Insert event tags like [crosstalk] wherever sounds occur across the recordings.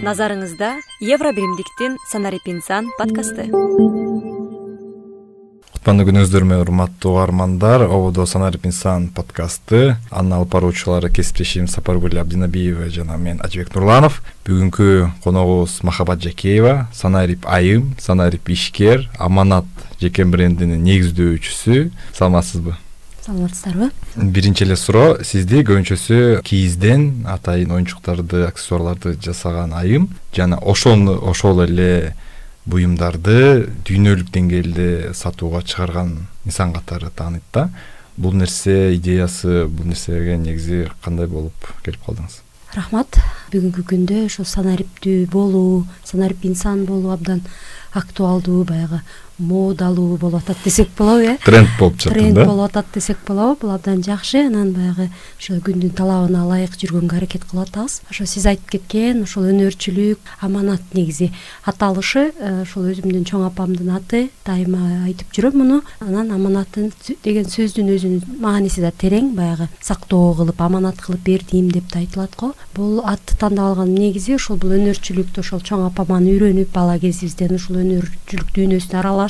назарыңызда евро биримдиктин санарип инсан подкасты. Кутмандуу күнүңүздөр менен урматтуу угармандар ободо санарип инсан подкасты. Анын алып баруучулары кесиптешим сапаргүл абдинабиева жана мен ажыбек нурланов. Бүгүнкү коногубуз махабат жакеева санарип айым санарип ишкер аманат жеке брендинин негиздөөчүсү. Саламатсызбы саламатсыздарбы биринчи эле суроо. Сизди көбүнчөсү кийизден атайын оюнчуктарды аксессуарларды жасаган айым жана ошону ошол эле буюмдарды дүйнөлүк деңгээлде сатууга чыгарган инсан катары тааныйт да. Бул нерсе идеясы бул нерсеге негизи кандай болуп келип калдыңыз? Рахмат. Бүгүнкү күндө ошо санариптүү болуу санарип инсан болуу абдан актуалдуу баягы модалуу болуп атат десек болобу э? Тренд болуп жатат тренд болуп атат десек болобу бул абдан жакшы. Анан баягы ошо күндүн талабына ылайык жүргөнгө аракет кылып атабыз. Ошо сиз айтып кеткен ушул өнөрчүлүк аманат негизи аталышы э, ошол өзүмдүн чоң апамдын аты. Дайыма айтып жүрөм муну. Анан аманатын деген сөздүн өзүнүн мааниси да терең баягы сактоо кылып аманат кылып бердим деп да айтылат го. Бул атты тандап алгандын негизи ушул бул өнөрчүлүктү ошол чоң апаман үйрөнүп бала кезибизден ушул өнөрчүлүк дүйнөсүнө аралашып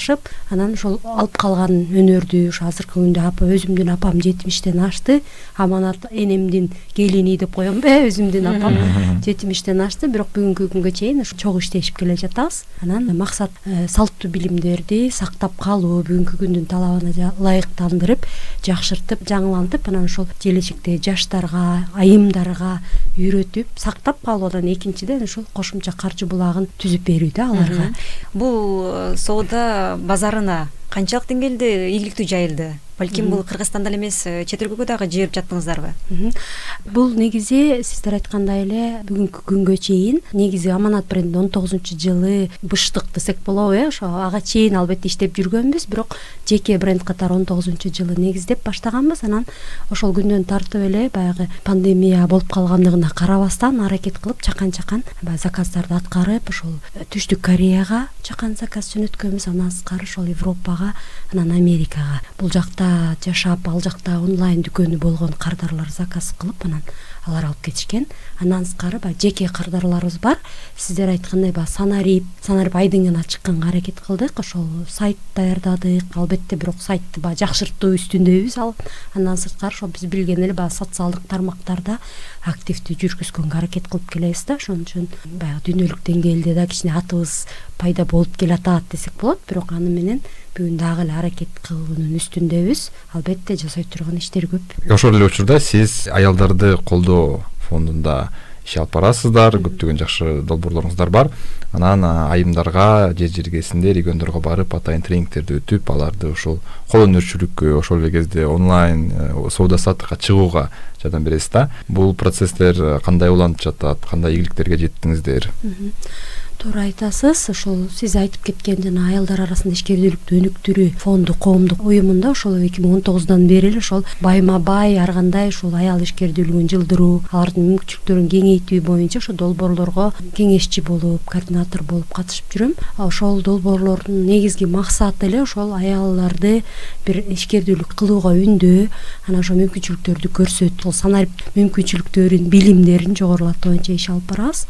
анан ошол алып калган өнөрдү ушу азыркы күндө апа өзүмдүн апам жетимиштен ашты аманат энемдин келини деп коембу э [laughs] өзүмдүн апам. Жетимиштен ашты бирок бүгүнкү күнгө чейин ушу чогуу иштешип келе жатабыз. Анан максат э, салттуу билимдерди сактап калуу бүгүнкү күндүн талабына ылайыктандырып жакшыртып жаңылантып анан ошол келечектеги жаштарга айымдарга үйрөтүп сактап калуу анан экинчиден ушул кошумча каржы булагын түзүп берүү да аларга. Бул э, соода базарына канчалык деңгээлде ийгиликтүү жайылды балким бул кыргызстанда эле эмес э, чет өлкөгө дагы жиберип жаттыңыздарбы бул негизи сиздер айткандай эле бүгүнкү күнгө чейин негизи аманат бренди он тогузунчу жылы быштык десек болобу э ошо ага чейин албетте иштеп жүргөнбүз. Бирок жеке бренд катары он тогузунчу жылы негиздеп баштаганбыз. Анан ошол күндөн тартып эле баягы пандемия болуп калгандыгына карабастан аракет кылып чакан чакан баягы заказдарды аткарып ошол э, түштүк кореяга чакан заказ жөнөткөнбүз. Андан сырткары ошол европага анан америкага. Бул жакта жашап ал жакта онлайн дүкөнү болгон кардарлар заказ кылып анан алар алып кетишкен. Андан сырткары баягы жеке кардарларыбыз бар. Сиздер айткандай баягы санарип санарип айдыңына чыкканга аракет кылдык. Ошол сайт даярдадык. Албетте бирок сайтты баягы жакшыртуу үстүндөбүз ал андан сырткары ошол биз билген эле баягы социалдык тармактарда активдүү жүргүзгөнгө аракет кылып келебиз да. Ошон үчүн баягы дүйнөлүк деңгээлде да кичине атыбыз пайда болуп келатат десек болот. Бирок аны менен бүгүн дагы эле аракет кылуунун үстүндөбүз албетте жасай турган иштер көп. Ошол эле учурда сиз аялдарды колдоо фондунда иш алып барасыздар. Көптөгөн жакшы долбоорлоруңуздар бар. Анан айымдарга жер жергесинде региондорго барып атайын тренингтерди өтүп аларды ушул кол өнөрчүлүккө ошол эле кезде онлайн э, соода саттыкка чыгууга жардам бересиз да? Бул процесстер кандай уланып жатат кандай ийгиликтерге жеттиңиздер туура айтасыз? Ошол сиз айтып кеткен жана аялдар арасында ишкердүүлүктү өнүктүрүү фонду коомдук уюмунда ошол эки миң он тогуздан бери эле ошол байма бай ар кандай ушул аял ишкердүүлүгүн жылдыруу алардын мүмкүнчүлүктөрүн кеңейтүү боюнча ошо долбоорлорго кеңешчи болуп координатор болуп катышып жүрөм. Ошол долбоорлордун негизги максаты эле ошол аялларды бир ишкердүүлүк кылууга үндөө анан ошол мүмкүнчүлүктөрдү көрсөтүп ошол санарип мүмкүнчүлүктөрүн билимдерин жогорулатуу боюнча иш алып барабыз.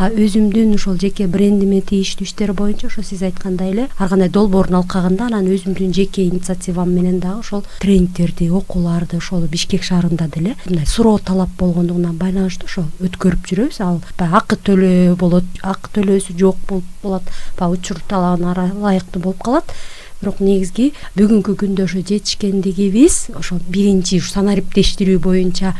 Өзүмдүн ошол жеке брендиме тийиштүү иштер боюнча ошо сиз айткандай эле ар кандай долбоорун алкаганда анан өзүмдүн жеке инициативам менен дагы ошол тренингтерди окууларды ошол бишкек шаарында деле мындай суроо талап болгондугуна байланыштуу ошол өткөрүп жүрөбүз. Ал баягы акы төлөө болот акы төлөөсү жок болуп болот баягы учур талабына ылайыктуу болуп калат. Бирок негизги бүгүнкү күндө ошо жетишкендигибиз ошол биринчи санариптештирүү боюнча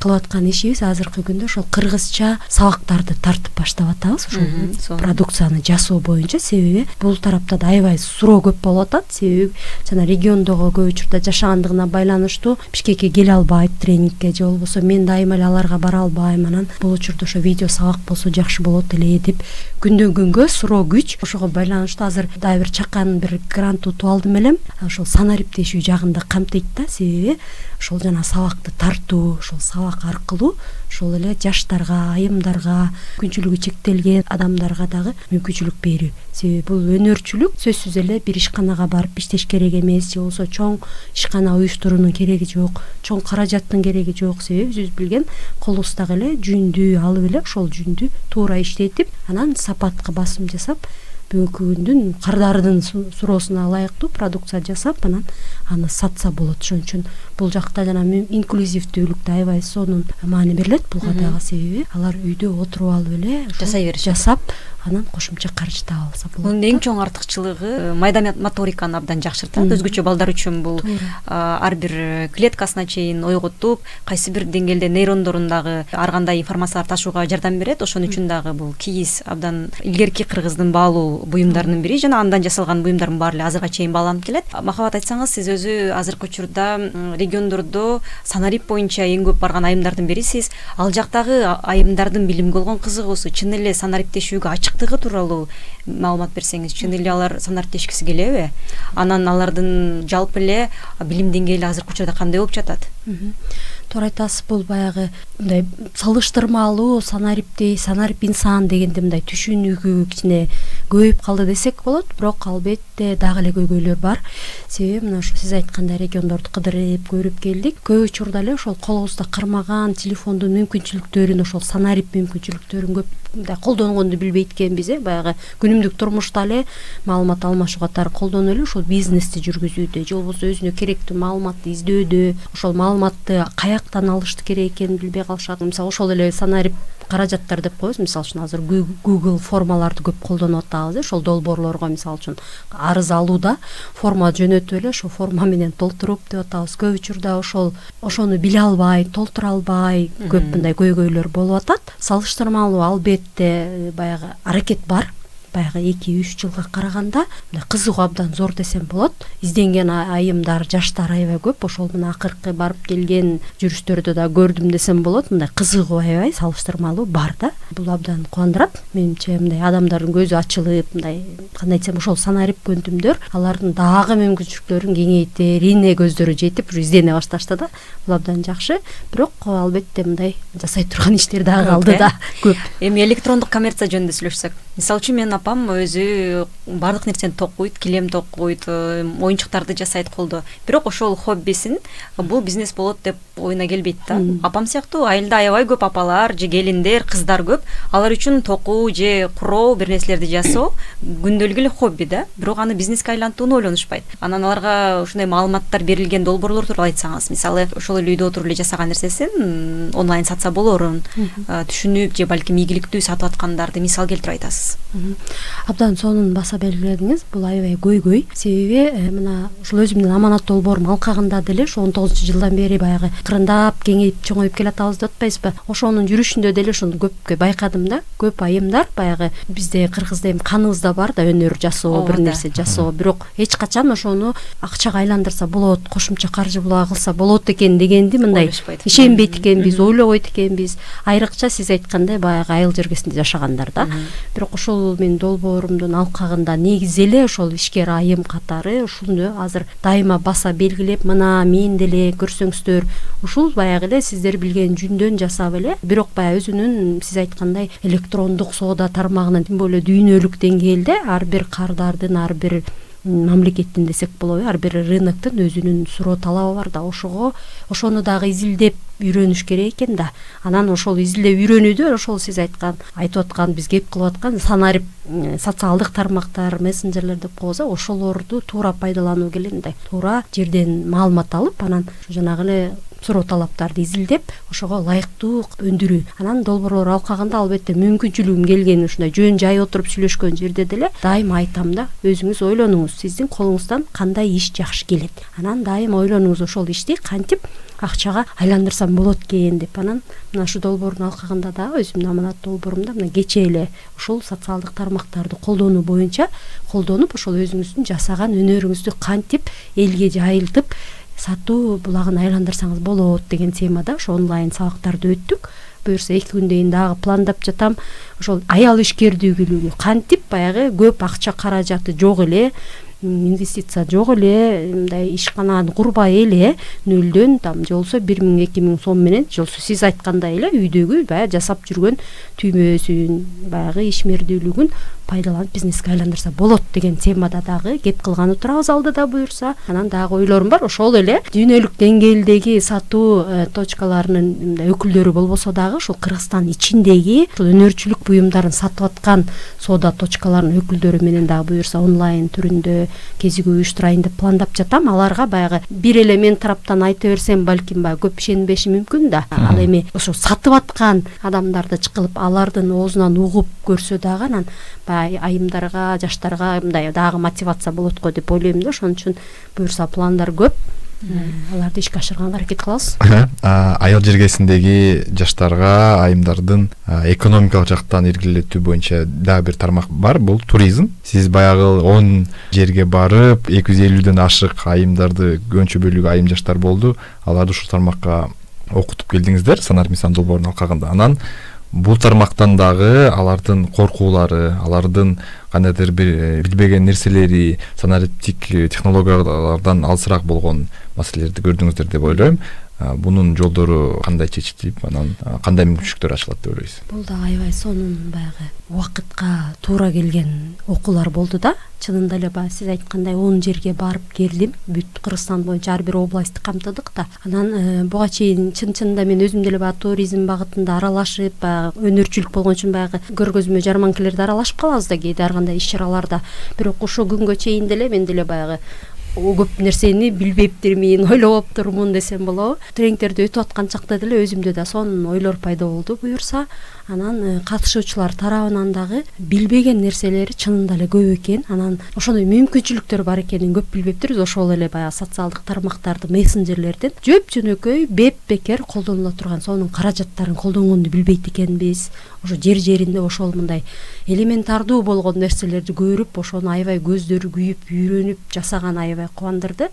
кылып аткан ишибиз. Азыркы күндө ошол кыргызча сабактарды тартып баштап атабыз. Ошол продукцияны жасоо боюнча себеби бул тарапта да аябай суроо көп болуп атат. Себеби жана региондогу көп учурда жашагандыгына байланыштуу бишкекке келе албайт тренингке же болбосо мен дайыма эле аларга бара албайм анан бул учурда ошо видео сабак болсо жакшы болот эле деп күндөн күнгө суроо күч ошого байланыштуу. Азыр дагы бир чакан бир грант утуп алдым элем. Ошол санариптешүү жагын да камтыйт да. Себеби ошол жана сабакты тартуу ошол сабак аркылуу ошол эле жаштарга айымдарга мүмкүнчүлүгү чектелген адамдарга дагы мүмкүнчүлүк берүү. Себеби бул өнөрчүлүк сөзсүз эле бир ишканага барып иштеш керек эмес же болбосо чоң ишкана уюштуруунун кереги жок чоң каражаттын кереги жок. Себеби өзүбүз билген колубуздагы эле жүндү алып эле ошол жүндү туура иштетип анан сапатка басым жасап бүгүнкү күндүн кардардын суроосуна ылайыктуу продукция жасап анан аны сатса болот. Ошон үчүн бул жакта жана инклюзивдүүлүктө аябай сонун маани берилет. Буга дагы себеби алар үйдө отуруп алып эле жасай беришет. жасап анан кошумча каржы таап алса болот мунун эң чоң артыкчылыгы майда моториканы абдан жакшыртат өзгөчө балдар үчүн бул ар бир э, клеткасына чейин ойготуп кайсы бир деңгээлде нейрондорун дагы ар кандай информацияларды ташууга жардам берет. Ошон үчүн дагы бул кийиз абдан илгерки кыргыздын баалуу буюмдарынын бири жана андан жасалган буюмдардын баары эле азыркыга чейин бааланып келет. Махабат айтсаңыз сиз өзү азыркы учурда региондордо санарип боюнча эң көп барган айымдардын бирисиз ал жактагы айымдардын билимге болгон кызыгуусу чын эле санариптешүүгө ачыктыгы тууралуу маалымат берсеңиз чын эле алар санариптешкиси келеби анан алардын жалпы эле билим деңгээли азыркы учурда кандай болуп жатат туура айтасыз бул баягы мындай салыштырмалуу санариптей санарип инсан дегенде мындай түшүнүгү кичине көбөйүп калды десек болот. Бирок албетте дагы эле көйгөйлөр бар. Себеби мына ушу сиз айткандай региондорду кыдырып көрүп келдик. Көп учурда эле ошол колубузда кырмаган телефондун мүмкүнчүлүктөрүн ошол санарип мүмкүнчүлүктөрүн көп мындай колдонгонду билбейт экенбиз э баягы күнүмдүк турмушта эле маалымат алмашуу катары колдонуп эле ошол бизнести жүргүзүүдө же болбосо өзүнө керектүү маалыматты издөөдө ошол маалыматты каяктан алышты керек экенин билбей калышат. Мисалы ошол эле санарип каражаттар деп коебуз. Мисалы үчүн азыр гуgл формаларды көп колдонуп атабыз э ошол долбоорлорго мисалы үчүн арыз алууда форма жөнөтүп эле ошол форма менен толтуруп деп атабыз. Көп учурда ошол ошону биле албай толтура албай көп мындай көйгөйлөр болуп атат. Салыштырмалуу албетте баягы аракет бар баягы эки үч жылга караганда мындай кызыгуу абдан зор десем болот. Изденген айымдар жаштар аябай көп. Ошол мына акыркы барып келген жүрүштөрдө да көрдүм десем болот. Мындай кызыгуу аябай салыштырмалуу бар да. Бул абдан кубандырат. Менимче мындай адамдардын көзү ачылып мындай кандай десем ошол санарип көндүмдөр алардын дагы мүмкүнчүлүктөрүн кеңейтер ийне көздөрү жетип уже издене башташты да. Бул абдан жакшы. Бирок албетте мындай жасай турган иштер дагы калды да көп. Эми электрондук коммерция жөнүндө сүйлөшсөк. Мисалы үчүн менин апам өзү баардык нерсени токуйт килем токуйт э, оюнчуктарды жасайт колдо. Бирок ошол хоббисин бул бизнес болот деп оюна келбейт да. Апам сыяктуу айылда аябай көп апалар же келиндер кыздар көп. Алар үчүн токуу же куроо бир нерселерди жасоо [coughs] күндөлүк эле хобби да. Бирок аны бизнеске айлантууну ойлонушпайт. Анан аларга ушундай маалыматтар берилген долбоорлор тууралуу айтсаңыз мисалы ошол эле үйдө отуруп эле жасаган нерсесин онлайн сатса болоорун э, түшүнүп же балким ийгиликтүү сатып аткандарды мисал келтирип айтасыз абдан сонун баса белгиледиңиз. Бул аябай көйгөй. Себеби э, мына ушул өзүмдүн аманат долбоорум алкагында деле ушу он тогузунчу жылдан бери баягы кырындап кеңейип чоңоюп келатабыз деп атпайбызбы ошонун жүрүшүндө деле ошону көпкө байкадым да. Көп айымдар баягы бизде кыргызда эми каныбызда бар да өнөр жасоо бир нерсе жасоо. Бирок эч качан ошону акчага айландырса болот кошумча каржы булагы кылса болот экен дегенди мындай ишенбейт экенбиз ойлобойт экенбиз айрыкча сиз айткандай баягы айыл жеркесинде жашагандар да. Бирок ошол менин долбоорумдун алкагында негизи эле ошол ишкер айым катары ушуну азыр дайыма баса белгилеп мына мен деле көрсөңүздөр ушул баягы эле сиздер билген жүндөн жасап эле бирок баягы өзүнүн сиз айткандай электрондук соода тармагынын тем более дүйнөлүк деңгээлде ар бир кардардын ар бир мамлекеттин десек болобу ар бир рыноктун өзүнүн суроо талабы бар да. Ошого ошону дагы изилдеп үйрөнүш керек экен да. Анан ошол изилдеп үйрөнүүдө ошол сиз айткан айтып аткан биз кеп кылып аткан санарип социалдык тармактар мессенджерлер деп коебуз э ошолорду туура пайдалануу керек мындай. Туура жерден маалымат алып анан жанагы эле суроо талаптарды изилдеп ошого ылайыктуу өндүрүү. Анан долбоорлор алкагында албетте мүмкүнчүлүгүм келген ушундай жөн жай отуруп сүйлөшкөн жерде деле дайыма айтам да өзүңүз ойлонуңуз. Сиздин колуңуздан кандай иш жакшы келет? Анан дайыма ойлонуңуз ошол ишти кантип акчага айландырсам болот экен деп. Анан мына ушул долбоордун алкагында дагы өзүмдүн аманат долбоорумда мына кечээ эле ушул социалдык тармактарды колдонуу боюнча колдонуп ошол өзүңүздүн жасаган өнөрүңүздү кантип элге жайылтып сатуу булагын айландырсаңыз болот деген темада ошо онлайн сабактарды өттүк. Буюрса эки күндөн кийин дагы пландап жатам. Ошол аял ишкердүүлүгү кантип баягы көп акча каражаты жок эле инвестиция жок эле мындай ишкананы курбай эле нөлдөн там же болбосо бир миң эки миң сом менен же болбосо сиз айткандай эле үйдөгү баягы жасап жүргөн түймөсүн баягы ишмердүүлүгүн пайдаланып бизнеске айландырса болот деген темада дагы кеп кылган отурабыз алдыда буюрса анан дагы ойлорум бар. Ошол эле дүйнөлүк деңгээлдеги сатуу э, точкаларынын мындай өкүлдөрү болбосо дагы ушул кыргызстандын ичиндеги ушул өнөрчүлүк буюмдарын сатып аткан соода точкаларынын өкүлдөрү менен дагы буюрса онлайн түрүндө кезигүү уюштурайын деп пландап жатам. Аларга баягы бир эле мен тараптан айта берсем балким баягы көп ишенбеши мүмкүн да. Ал эми ошо сатып аткан адамдарды чкылып алардын оозунан угуп көрсө дагы анан баягы айымдарга жаштарга мындай дагы мотивация болот го деп ойлойм да. Ошон үчүн буюрса пландар көп. Аларды ишке ашырганга аракет кылабыз айыл жергесиндеги жаштарга айымдардын экономикалык жактан илгерилетүү боюнча дагы бир тармак бар. Бул туризм. Сиз баягы он жерге барып эки жүз элүүдөн ашык айымдарды көбүнчө бөлүгү айым жаштар болду. Аларды ушул тармакка окутуп келдиңиздер. Санар мисан долбоорунун алкагында. Анан бул тармактан дагы алардын коркуулары алардын кандайдыр бир э, билбеген нерселери санариптик э, технологиялардан алысыраак болгон маселелерди көрдүңүздөр деп ойлойм бунун жолдору кандай чечилип анан кандай мүмкүнчүлүктөр ачылат деп ойлойсуз? Бул дагы аябай сонун баягы убакытка туура келген окуулар болду да. Чынында эле баягы сиз айткандай он жерге барып келдим. Бүт кыргызстан боюнча ар бир областты камтыдык да. Анан э, буга чейин чын чынында мен өзүм деле баягы туризм багытында аралашып баягы өнөрчүлүк болгон үчүн баягы көргөзмө жарманкелерде аралашып калабыз да кээде ар кандай иш чараларда бирок ушул күнгө чейин деле мен деле баягы көп нерсени билбептирмин ойлобоптурмун [laughs] десем болобу. Тренингтерди өтүп аткан чакта деле өзүмдө да сонун ойлор пайда болду. Буюрса анан э, катышуучулар тарабынан дагы билбеген нерселери чынында эле көп экен. Анан ошондой мүмкүнчүлүктөр бар экенин көп билбептирбиз ошол эле баягы социалдык тармактарды мессенджерлердин жөп жөнөкөй беп бекер колдонула турган. Сонун каражаттарын колдонгонду билбейт экенбиз. Ошо жер жеринде ошол мындай элементардуу болгон нерселерди көрүп ошону аябай көздөрү күйүп үйрөнүп жасаган аябай кубандырды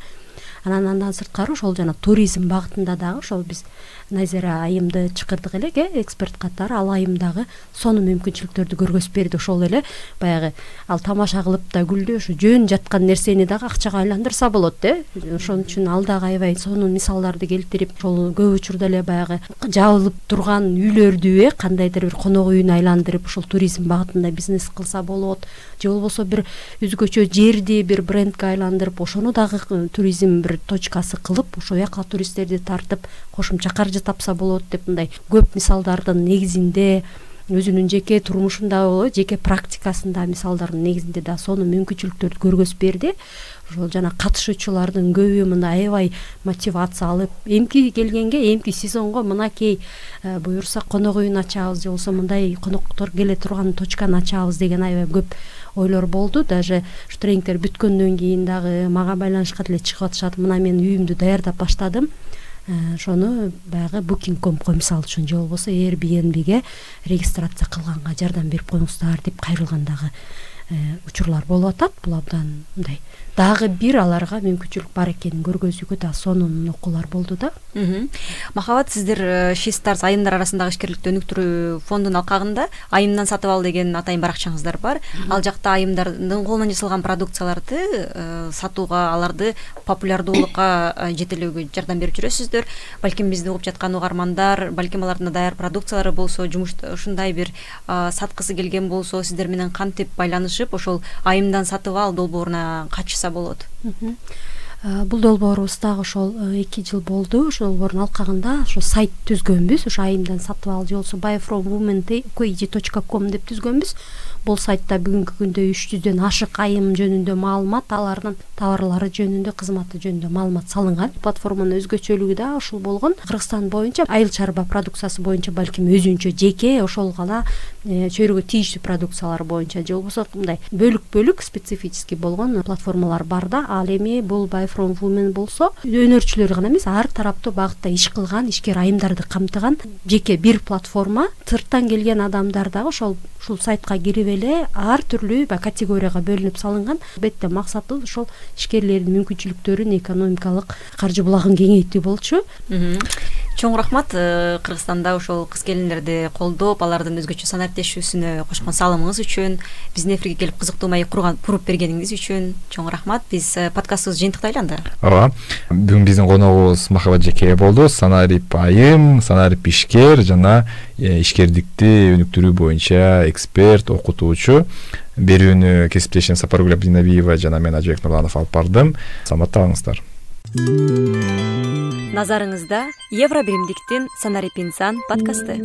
анан андан сырткары ошол жана туризм багытында дагы ошол биз назира айымды чакырдык элек э эксперт катары ал айым дагы сонун мүмкүнчүлүктөрдү көргөзүп берди. Ошол эле баягы ал тамаша кылып да күлдү ошо жөн жаткан нерсени дагы акчага айландырса болот э. Ошон үчүн ал дагы аябай сонун мисалдарды келтирип ошол көп учурда эле баягы жабылып турган үйлөрдү э кандайдыр бир конок үйүнө айландырып ушул туризм багытында бизнес кылса болот же болбосо бир өзгөчө жерди бир брендке айландырып ошону дагы туризм бир точкасы кылып ошол жака туристтерди тартып кошумча каржы тапса болот деп мындай көп мисалдардын негизинде өзүнүн жеке турмушунда болобу жеке практикасында мисалдардын негизинде дагы сонун мүмкүнчүлүктөрдү көргөзүп берди. Ошол жана катышуучулардын көбү мындай аябай мотивация алып эмки келгенге эмки сезонго мынакей э, буюрса конок үйүн ачабыз же болбосо мындай коноктор келе турган точканы ачабыз деген аябай көп ойлор болду. Даже ушу тренингтер бүткөндөн кийин дагы мага байланышка деле чыгып атышат. Мына мен үйүмдү даярдап баштадым. Э, ошону баягы букинг комко мисалы үчүн же болбосо эйр bnbге регистрация кылганга жардам берип коюңуздар деп кайрылган дагы э, учурлар болуп атат. Бул абдан мындай дагы бир аларга мүмкүнчүлүк бар экенин көргөзүүгө дагы сонун окуулар болду да. Махабат сиздер she э, starс айымдар арасындагы ишкерликти өнүктүрүү фондунун алкагында айымдан сатып ал деген атайын баракчаңыздар бар. Ал жакта айымдардын колунан жасалган продукцияларды э, сатууга аларды популярдуулукка э, жетелөөгө жардам берип жүрөсүздөр. Балким бизди угуп жаткан угармандар балким алардын да даяр продукциялары болсо жумуш ушундай бир саткысы келген болсо сиздер менен кантип байланышып ошол айымдан сатып ал долбооруна катышса болот. Бул долбоорубуз дагы ошол э, эки жыл болду. Ошол долбоордун алкагында ошо сайт түзгөнбүз. Ошо айымдан сатып ал же болбосо buy from women kg точка ком деп түзгөнбүз бул сайтта бүгүнкү күндө үч жүздөн ашык айым жөнүндө маалымат алардын товарлары жөнүндө кызматы жөнүндө маалымат салынган. Платформанын өзгөчөлүгү дагы ушул болгон. Кыргызстан боюнча айыл чарба продукциясы боюнча балким өзүнчө жеке ошол гана э, чөйрөгө тийиштүү продукциялар боюнча же болбосо мындай бөлүк бөлүк специфический болгон платформалар бар да. Ал эми бул women болсо өнөрчүлөр гана эмес ар тараптуу багытта иш кылган ишкер айымдарды камтыган жеке бир платформа. Сырттан келген адамдар дагы ошол ушул сайтка кирип эле ар түрлүү баягы категорияга бөлүнүп салынган. Албетте максаты ошол ишкерлердин мүмкүнчүлүктөрүн экономикалык каржы булагын кеңейтүү болчу. Чоң рахмат э, кыргызстанда ошол кыз келиндерди колдоп алардын өзгөчө санариптешүүсүнө кошкон салымыңыз үчүн биздин эфирге келип кызыктуу маек куруп бергениңиз үчүн чоң рахмат. Биз э, подкастыбызды жыйынтыктайлы анда ооба. Бүгүн биздин коногубуз махабат жекебай болду. Санарип айым санарип ишкер жана э, ишкердикти өнүктүрүү боюнча эксперт окутуучу берүүнү кесиптешим сапаргүл абдинабиева жана мен ажыбек нурланов алып бардым. Саламатта калыңыздар назарыңызда евробиримдиктин санарип инсан подкасты